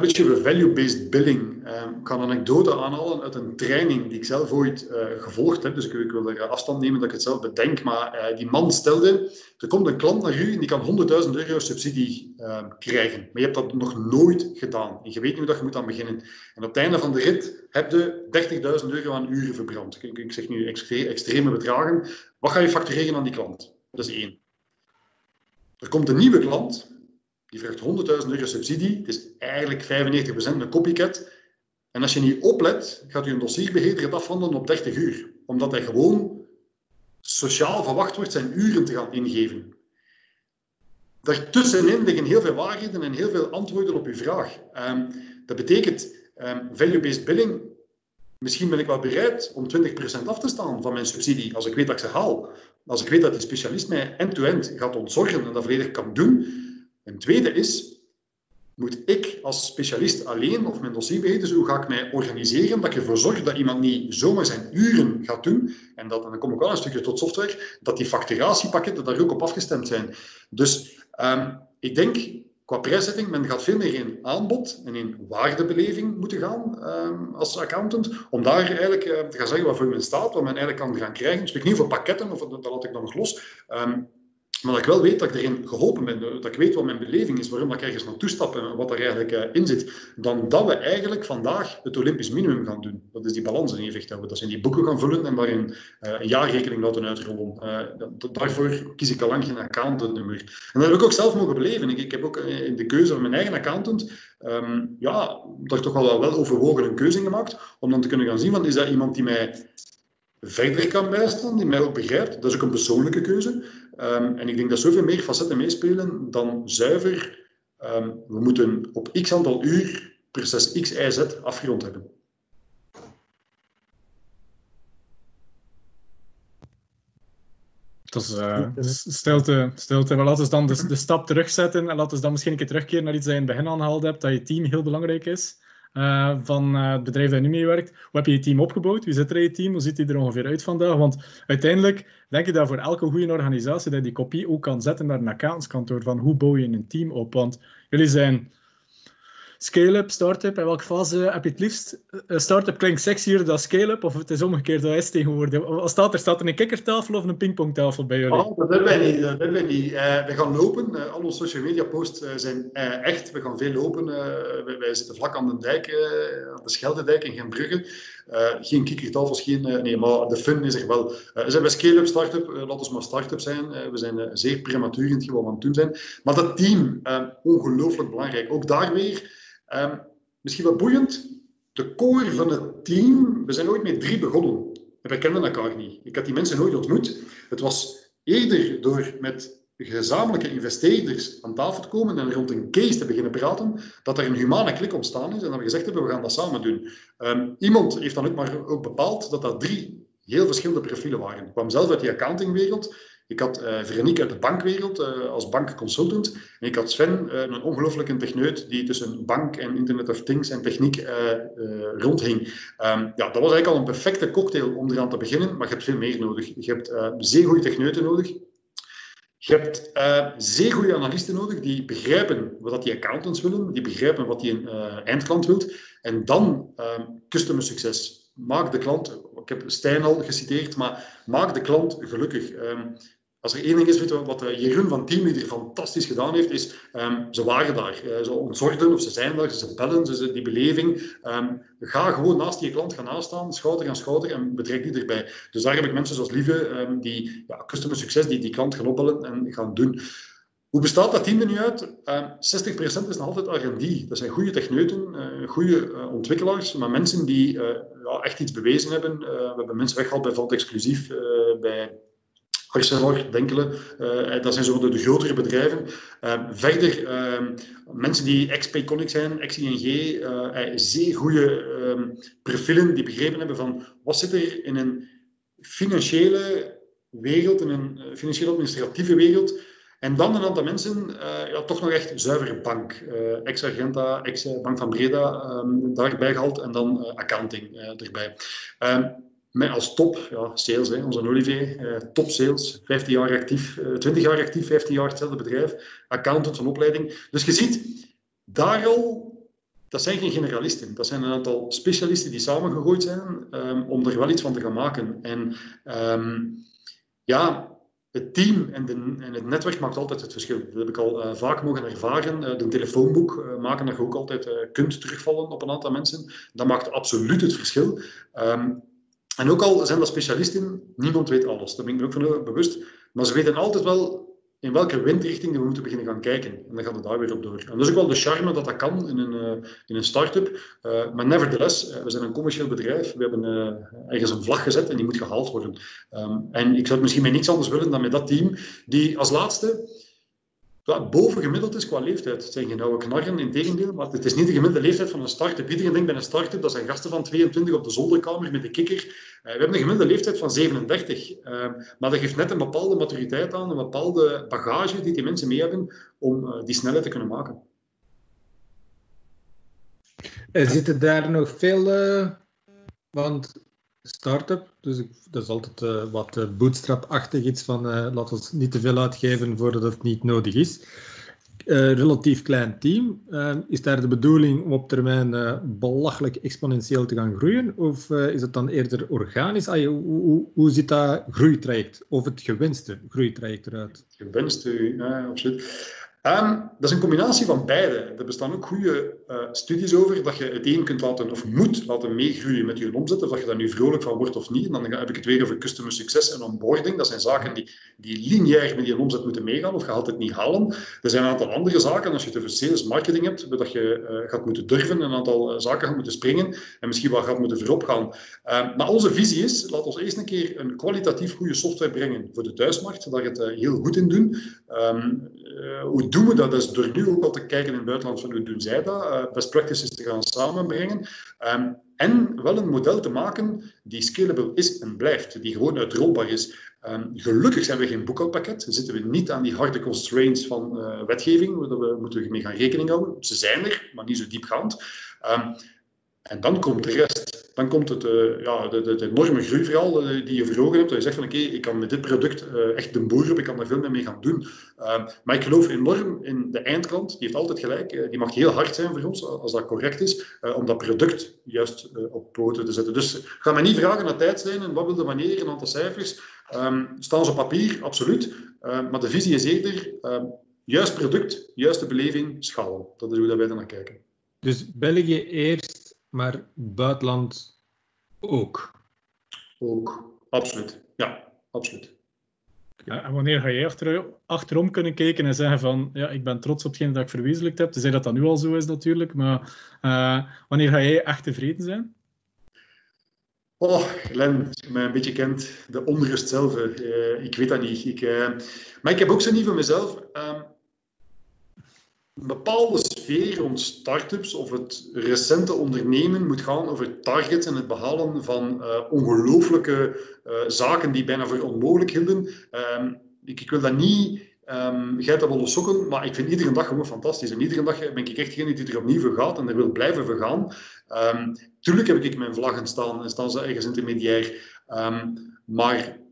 Beetje over value-based billing. Um, ik kan een anekdote aanhalen uit een training die ik zelf ooit uh, gevolgd heb. Dus ik, ik, wil er afstand nemen dat ik het zelf bedenk. Maar uh, die man stelde, er komt een klant naar u en die kan 100.000 euro subsidie uh, krijgen. Maar je hebt dat nog nooit gedaan. En je weet niet hoe dat je moet aan beginnen. En op het einde van de rit heb je 30.000 euro aan uren verbrand. Ik, ik zeg nu extreme bedragen. Wat ga je factureren aan die klant? Dat is één. Er komt een nieuwe klant die vraagt 100.000 euro subsidie. Het is eigenlijk 95% een copycat. En als je niet oplet, gaat je een dossierbeheerder het afhandelen op 30 uur. Omdat hij gewoon sociaal verwacht wordt zijn uren te gaan ingeven. Daartussenin liggen heel veel waarheden en heel veel antwoorden op uw vraag. Um, dat betekent, um, value-based billing, misschien ben ik wel bereid om 20% af te staan van mijn subsidie, als ik weet dat ik ze haal. Als ik weet dat die specialist mij end-to-end -end gaat ontzorgen en dat volledig kan doen, een tweede is, moet ik als specialist alleen of mijn dossierbeheerders, hoe ga ik mij organiseren dat ik ervoor zorg dat iemand niet zomaar zijn uren gaat doen, en, dat, dan kom ik wel een stukje tot software, dat die facturatiepakketten daar ook op afgestemd zijn. Dus um, ik denk, qua prijszetting, men gaat veel meer in aanbod en in waardebeleving moeten gaan um, als accountant, om daar eigenlijk uh, te gaan zeggen wat voor men staat, wat men eigenlijk kan gaan krijgen. Ik spreek niet over pakketten, of dat, dat laat ik dan nog los. Um, maar dat ik wel weet dat ik erin geholpen ben, dat ik weet wat mijn beleving is, waarom ik ergens naartoe stap en wat er eigenlijk uh, in zit, dan dat we eigenlijk vandaag het Olympisch minimum gaan doen. Dat is die balans in evenwicht houden. Dat zijn die boeken gaan vullen en waarin uh, een jaarrekening laten uitrollen. Uh, daarvoor kies ik al lang geen accountantnummer. En dat heb ik ook zelf mogen beleven. Ik, heb ook in de keuze van mijn eigen accountant um, ja, daar toch wel, wel overwogen een keuze gemaakt, om dan te kunnen gaan zien van, is dat iemand die mij verder kan bijstaan, die mij ook begrijpt. Dat is ook een persoonlijke keuze. Um, en ik denk dat zoveel meer facetten meespelen dan zuiver. Um, we moeten op x aantal uur proces X, Y, Z afgerond hebben. Dat is uh, stilte, stilte. Maar laten we dan de, de, stap terugzetten en laten we dan misschien een keer terugkeren naar iets dat je in het begin aangehaald hebt, dat je team heel belangrijk is. Uh, van uh, het bedrijf dat nu mee werkt. Hoe heb je je team opgebouwd? Wie zit er in je team? Hoe ziet die er ongeveer uit vandaag? Want uiteindelijk denk ik dat voor elke goede organisatie dat die kopie ook kan zetten naar een accountskantoor van hoe bouw je een team op. Want jullie zijn Scale-up, start-up, in welke fase heb je het liefst? Start-up klinkt sexier dan scale-up, of het is omgekeerd, dat is tegenwoordig. Wat staat er? Staat er een kikkertafel of een pingpongtafel bij jullie? Oh, dat hebben wij niet. Dat wij niet. Uh, we gaan lopen. Al onze social media posts zijn echt. We gaan veel lopen. Wij, zitten vlak aan de dijk, aan de Scheldedijk in Genbrugge. geen kikkertafels, geen... nee, maar de fun is er wel. we zijn bij scale-up, start-up. laat ons maar start-up zijn. we zijn zeer prematuur in het we aan het doen zijn. Maar dat team, ongelooflijk belangrijk. Ook daar weer Um, misschien wat boeiend, de core van het team, we zijn ooit met drie begonnen. En wij kenden elkaar niet. Ik had die mensen nooit ontmoet. Het was eerder door met gezamenlijke investeerders aan tafel te komen en rond een case te beginnen praten, dat er een humane klik ontstaan is en dat we gezegd hebben, we gaan dat samen doen. Um, iemand heeft dan ook maar ook bepaald dat dat drie heel verschillende profielen waren. Ik kwam zelf uit die accountingwereld. Ik had uh, Veronique uit de bankwereld uh, als bankconsultant. En ik had Sven, uh, een ongelooflijke techneut die tussen bank en Internet of Things en techniek rondhing. Um, ja, dat was eigenlijk al een perfecte cocktail om eraan te beginnen, maar je hebt veel meer nodig. Je hebt zeer goede techneuten nodig. Je hebt zeer goede analisten nodig die begrijpen wat die accountants willen, die begrijpen wat die een eindklant wil. En dan ehm, customer succes maak de klant, ik heb Stijn al geciteerd, maar maak de klant gelukkig. Um, als er één ding is wat uh, Jeroen van Teamleader fantastisch gedaan heeft, is um, ze waren daar. Uh, ze ontzorgden of ze zijn daar, ze bellen, ze, die beleving. Um, ga gewoon naast die klant gaan aanstaan, schouder aan schouder en betrek die erbij. Dus daar heb ik mensen zoals Lieve, um, die ja, customer succes, die die klant gaan opbellen en gaan doen. Hoe bestaat dat team er nu uit? Uh, ehm, 60% is nog altijd R&D. Dat zijn goede techneuten, uh, goede ontwikkelaars, maar mensen die ja, echt iets bewezen hebben. we hebben mensen weggehaald bijvoorbeeld exclusief bij Arcelor, Denkelen. dat zijn zo de, grotere bedrijven. Ehm, verder, ehm, mensen die ex-Payconic zijn, ex-ING, zeer goede profielen die begrepen hebben van wat zit er in een financiële wereld, in een financieel administratieve wereld, en dan een aantal mensen, ja, toch nog echt zuivere bank. Uh, ex-Argenta, ex-Bank van Breda um, daarbij gehaald en dan accounting erbij. Met als top, ja, sales, hè, onze Olivier, top sales, 15 jaar actief, 20 jaar actief, 15 jaar hetzelfde bedrijf, accountant van opleiding. Dus je ziet, daar al dat zijn geen generalisten. Dat zijn een aantal specialisten die samengegooid zijn um, om er wel iets van te gaan maken. En um, ja, het team en, de, en, het netwerk maakt altijd het verschil. Dat heb ik al uh, vaak mogen ervaren. Uh, de telefoonboek maken dat je ook altijd kunt terugvallen op een aantal mensen. Dat maakt absoluut het verschil. Um, en ook al zijn dat specialisten, niemand weet alles. Daar ben ik me ook van bewust. Maar ze weten altijd wel in welke windrichting we moeten beginnen gaan kijken. En dan gaat het daar weer op door. En dat is ook wel de charme dat dat kan in een, uh, in een start-up. Uh, maar nevertheless, uh, we zijn een commercieel bedrijf. We hebben ergens een vlag gezet en die moet gehaald worden. Um, en ik zou het misschien met niets anders willen dan met dat team, die als laatste ja, bovengemiddeld is qua leeftijd. Het zijn geen oude knarren, in tegendeel, maar het is niet de gemiddelde leeftijd van een start-up. Iedereen denkt bij een start-up, dat zijn gasten van 22 op de zolderkamer met de kikker. Uh, we hebben een gemiddelde leeftijd van 37. Uh, maar dat geeft net een bepaalde maturiteit aan, een bepaalde bagage die die mensen mee hebben om uh, die snelheid te kunnen maken. Er zitten daar nog veel... Eh, want start-up. Dus dat is altijd uh, wat uh, bootstrap-achtig iets van uh, laat ons niet te veel uitgeven voordat het niet nodig is. relatief klein team. is daar de bedoeling om op termijn belachelijk exponentieel te gaan groeien? Of is het dan eerder organisch? Ah, hoe, hoe, hoe ziet dat groeitraject of het gewenste groeitraject eruit? Gewenste, ja, absoluut. Um, dat is een combinatie van beide. Er bestaan ook goede uh, studies over dat je het een kunt laten of moet laten meegroeien met je omzet, of dat je daar nu vrolijk van wordt of niet. En dan heb ik het weer over customer succes en onboarding. Dat zijn zaken die, die lineair met je omzet moeten meegaan, of je gaat het niet halen. Er zijn een aantal andere zaken, als je het over sales marketing hebt, dat je uh, gaat moeten durven, een aantal uh, zaken gaat moeten springen en misschien wel gaat moeten voorop gaan. Ehm, maar onze visie is, laat ons eerst een keer een kwalitatief goede software brengen voor de thuismarkt, dat je het heel goed in doen. Um, hoe doen we dat? Dat is door nu ook al te kijken in het buitenland van hoe doen zij dat, best practices te gaan samenbrengen. Um, en wel een model te maken die scalable is en blijft, die gewoon uitrolbaar is. Um, gelukkig zijn we geen boekhoudpakket, zitten we niet aan die harde constraints van uh, wetgeving, daar we moeten mee gaan rekening houden. Ze zijn er, maar niet zo diepgaand. Um, en dan komt de rest. Dan komt het, uh, ja, de, de, enorme groeiverhaal uh, die je voor hebt. Dat je zegt van oké, ik kan met dit product uh, echt de boer op, ik kan daar veel meer mee gaan doen. Ehm, maar ik geloof enorm in de eindklant. Die heeft altijd gelijk. die mag heel hard zijn voor ons, als dat correct is, om dat product juist op poten te zetten. Dus ga mij niet vragen naar tijdslijnen, wat wil de wanneer, een aantal cijfers. Um, staan ze op papier, absoluut. Um, maar de visie is eerder juist product, juiste beleving, schalen. Dat is hoe dat wij er naar kijken. Dus België eerst maar buitenland ook. Ook, absoluut. Ja, absoluut. Ja, en wanneer ga jij achter, achterom kunnen kijken en zeggen van ja, ik ben trots op hetgeen dat ik verwezenlijkt heb, tenzij dat dat nu al zo is natuurlijk, maar uh, wanneer ga jij echt tevreden zijn? Oh, Glenn, als je mij een beetje kent, de onrust zelf, uh, ik weet dat niet. Ik, uh, maar ik heb ook zo niet van mezelf. Uh, een bepaalde sfeer rond start-ups of het recente ondernemen moet gaan over targets en het behalen van uh, ongelooflijke uh, zaken die bijna voor onmogelijk hielden. Um, ik, ik, wil dat niet um, geiten willen sokken, maar ik vind iedere dag gewoon fantastisch. En iedere dag ben ik echt degene die er opnieuw voor gaat en er wil blijven voor gaan. Um, tuurlijk heb ik mijn vlaggen staan en staan ze ergens intermediair. maar ik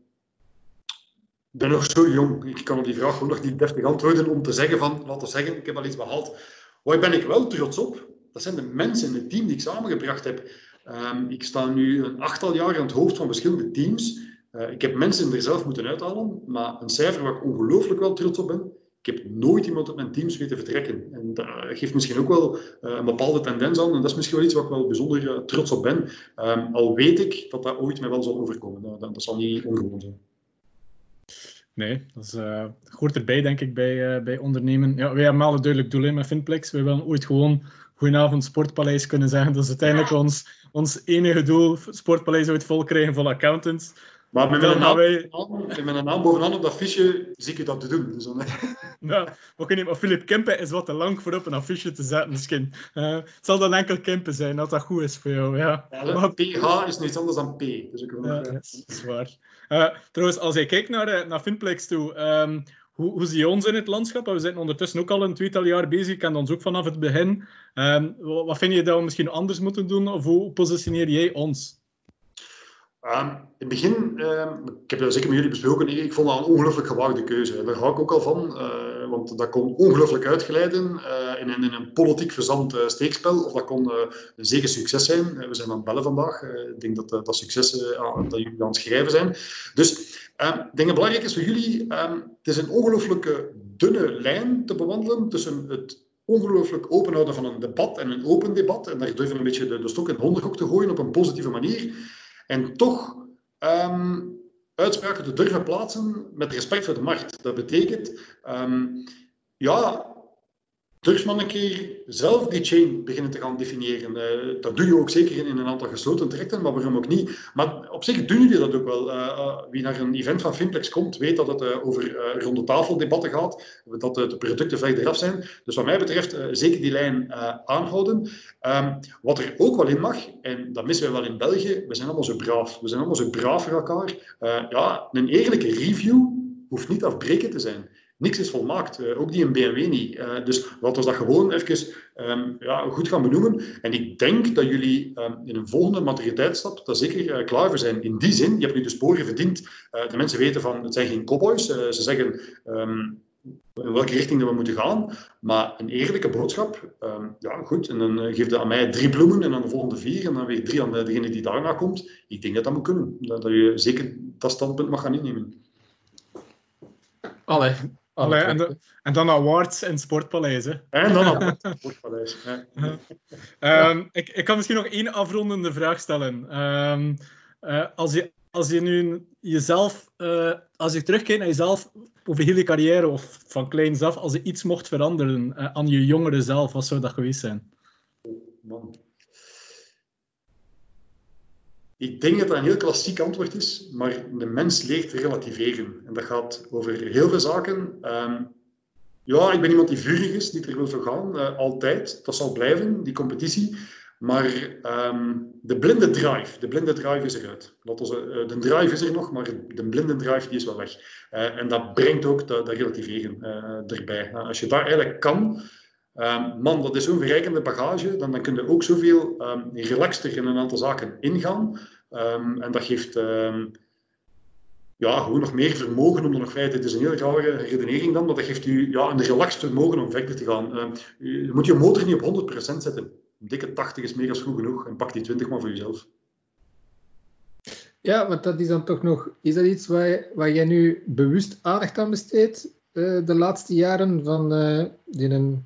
ben nog zo jong. Ik kan op die vraag nog niet deftig antwoorden om te zeggen van, laten we zeggen, ik heb al iets behaald. Waar ben ik wel trots op? Dat zijn de mensen in het team die ik samengebracht heb. Um, ik sta nu een achttal jaar aan het hoofd van verschillende teams. Uh, ik heb mensen er zelf moeten uithalen, maar een cijfer waar ik ongelooflijk wel trots op ben. Ik heb nooit iemand op mijn teams weten vertrekken. En dat geeft misschien ook wel uh, een bepaalde tendens aan. En dat is misschien wel iets waar ik wel bijzonder uh, trots op ben. Um, al weet ik dat dat ooit mij wel zal overkomen. Dat, dat zal niet ongewoon zijn. Nee, dat uh, hoort erbij, denk ik, bij, uh, bij ondernemen. Ja, wij hebben al een duidelijk doel in met Finplex. Wij willen ooit gewoon Goedenavond Sportpaleis kunnen zeggen. Dat is uiteindelijk ons, ons enige doel. Sportpaleis ooit vol krijgen van accountants. Maar met mijn, naam, wij... met mijn naam bovenaan op dat affiche zie ik dat te doen. Dus dan... nou, niet, maar Philip Kempen is wat te lang voor op een affiche te zetten misschien. Uh, het zal dan enkel Kempen zijn, als dat goed is voor jou. Ja. ja maar... PH is niets anders dan P. Dus ik wil ja, dat is waar. Uh, trouwens, als je kijkt naar, naar Finplex toe, um, hoe, hoe zie je ons in het landschap? We zijn ondertussen ook al een tweetal jaar bezig. Ik ken ons ook vanaf het begin. Um, wat vind je dat we misschien anders moeten doen? Of hoe positioneer jij ons? Um, in het begin, um, ik heb dat zeker met jullie besproken, ik vond dat een ongelooflijk gewaagde keuze. Daar ga ik ook al van. Uh, want dat kon ongelooflijk uitgeleiden in, een, in, een, politiek verzand steekspel, of dat kon een zeker succes zijn. we zijn aan het bellen vandaag. ik denk dat dat succes dat jullie aan het schrijven zijn. Dus ik denk dat belangrijk is voor jullie, het is een ongelooflijke dunne lijn te bewandelen tussen het ongelooflijk openhouden van een debat en een open debat. En daar durven een beetje de, de stok in het hondenhok te gooien op een positieve manier. En toch um, uitspraken te durven plaatsen met respect voor de markt. Dat betekent, um, ja, maar een keer zelf die chain beginnen te gaan definiëren. Uh, dat doe je ook zeker in, een aantal gesloten trajecten, maar waarom ook niet? Maar op zich doen jullie dat ook wel. Uh, uh, wie naar een event van Finplex komt, weet dat het over ronde tafel debatten gaat, dat de producten ver eraf zijn. Dus wat mij betreft zeker die lijn aanhouden. Um, wat er ook wel in mag, en dat missen we wel in België, we zijn allemaal zo braaf. We zijn allemaal zo braaf voor elkaar. ja, een eerlijke review hoeft niet afbreken te zijn niks is volmaakt. Uh, ook die in BMW niet. Uh, dus laten we dat gewoon even um, ja, goed gaan benoemen. En ik denk dat jullie um, in een volgende maturiteitsstap daar zeker uh, klaar voor zijn. In die zin, je hebt nu de sporen verdiend. de mensen weten van, het zijn geen cowboys. ze zeggen um, in welke richting we moeten gaan. Maar een eerlijke boodschap, ja goed, en dan geef je aan mij drie bloemen en dan de volgende vier en dan weer drie aan degene die daarna komt. Ik denk dat dat moet kunnen. Dat, dat je zeker dat standpunt mag gaan innemen. Allee, Allee, en, en, dan awards en Sportpaleis. Hè. En dan awards en Sportpaleis. um, ik, ik kan misschien nog één afrondende vraag stellen. Um, uh, als, je, als je nu jezelf, uh, als je terugkijkt naar jezelf over heel je carrière of van kleins af, als je iets mocht veranderen uh, aan je jongere zelf, wat zou dat geweest zijn? Oh, man. Ik denk dat dat een heel klassiek antwoord is, maar de mens leert relativeren. En dat gaat over heel veel zaken. Um, ja, ik ben iemand die vurig is, die er wil voor gaan, uh, altijd. Dat zal blijven, die competitie. Maar um, de blinde drive, de blinde drive is eruit. Dat was, uh, de drive is er nog, maar de blinde drive die is wel weg. Uh, en dat brengt ook dat, dat relativeren erbij. als je daar eigenlijk kan, Um, man, dat is zo'n verrijkende bagage, dan, dan kun je ook zoveel um, relaxter in een aantal zaken ingaan. Um, en dat geeft ja, gewoon nog meer vermogen om er nog verder. Het is een heel rare redenering dan, maar dat geeft u ja, een relaxed vermogen om verder te gaan. je moet je motor niet op 100% zetten. Een dikke 80 is meer dan goed genoeg en pak die 20 maar voor jezelf. Ja, want dat is dan toch nog... Is dat iets waar, waar jij nu bewust aandacht aan besteedt uh, de laatste jaren van uh, die een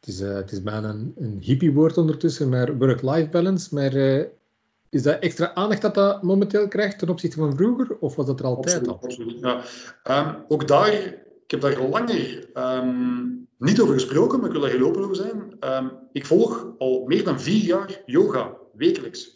het is, uh, het is bijna een, een hippie-woord ondertussen, maar work-life balance. Maar is dat extra aandacht dat dat momenteel krijgt ten opzichte van vroeger? Of was dat er altijd al? Ja. Um, ook daar, ik heb daar langer um, niet over gesproken, maar ik wil daar heel open over zijn. Um, ik volg al meer dan vier jaar yoga, wekelijks.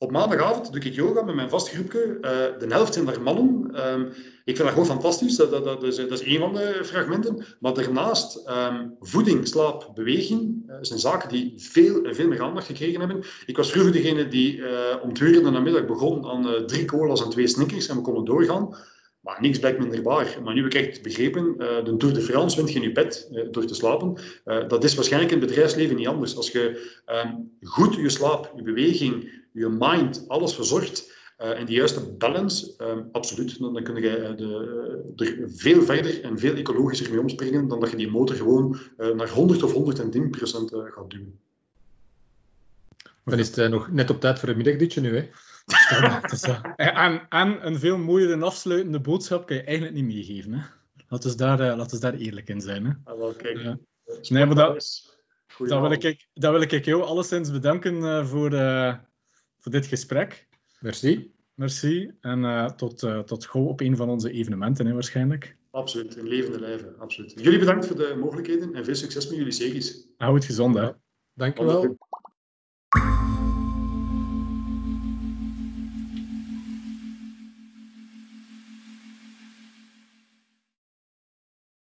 Op maandagavond doe ik yoga met mijn vast groepje. Uh, de helft zijn daar mannen. Um, ik vind dat gewoon fantastisch. Dat, dat, dat, is, dat is één van de fragmenten. Maar daarnaast, um, voeding, slaap, beweging uh, zijn zaken die veel veel meer aandacht gekregen hebben. Ik was vroeger degene die om twee uur in de middag begon aan drie colas en twee snickers en we konden doorgaan. Maar niks blijkt minder waar. Maar nu heb ik echt begrepen, uh, de Tour de France wint je in je bed door te slapen. Dat is waarschijnlijk in het bedrijfsleven niet anders. Als je um, goed je slaap, je beweging, je mind, alles verzorgt, en die juiste balance, um, absoluut, dan, dan kun je de, er veel verder en veel ecologischer mee omspringen dan dat je die motor gewoon naar 100 of 110 procent gaat duwen. Dan is het nog net op tijd voor het middagdutje nu, hè? en, en een veel mooiere afsluitende boodschap kan je eigenlijk niet meegeven. Hè? Laten we daar, uh, laten we daar eerlijk in zijn. Hè? Ah, wel, kijk. Uh, nee, maar dat, dat, wil ik, dat wil ik jou alleszins bedanken uh, voor, voor dit gesprek. Merci. Merci. En tot, tot gauw op een van onze evenementen hè, waarschijnlijk. Absoluut, in levende lijven. Absoluut. Jullie bedankt voor de mogelijkheden en veel succes met jullie series. Hou het gezond, hè. Dank je wel.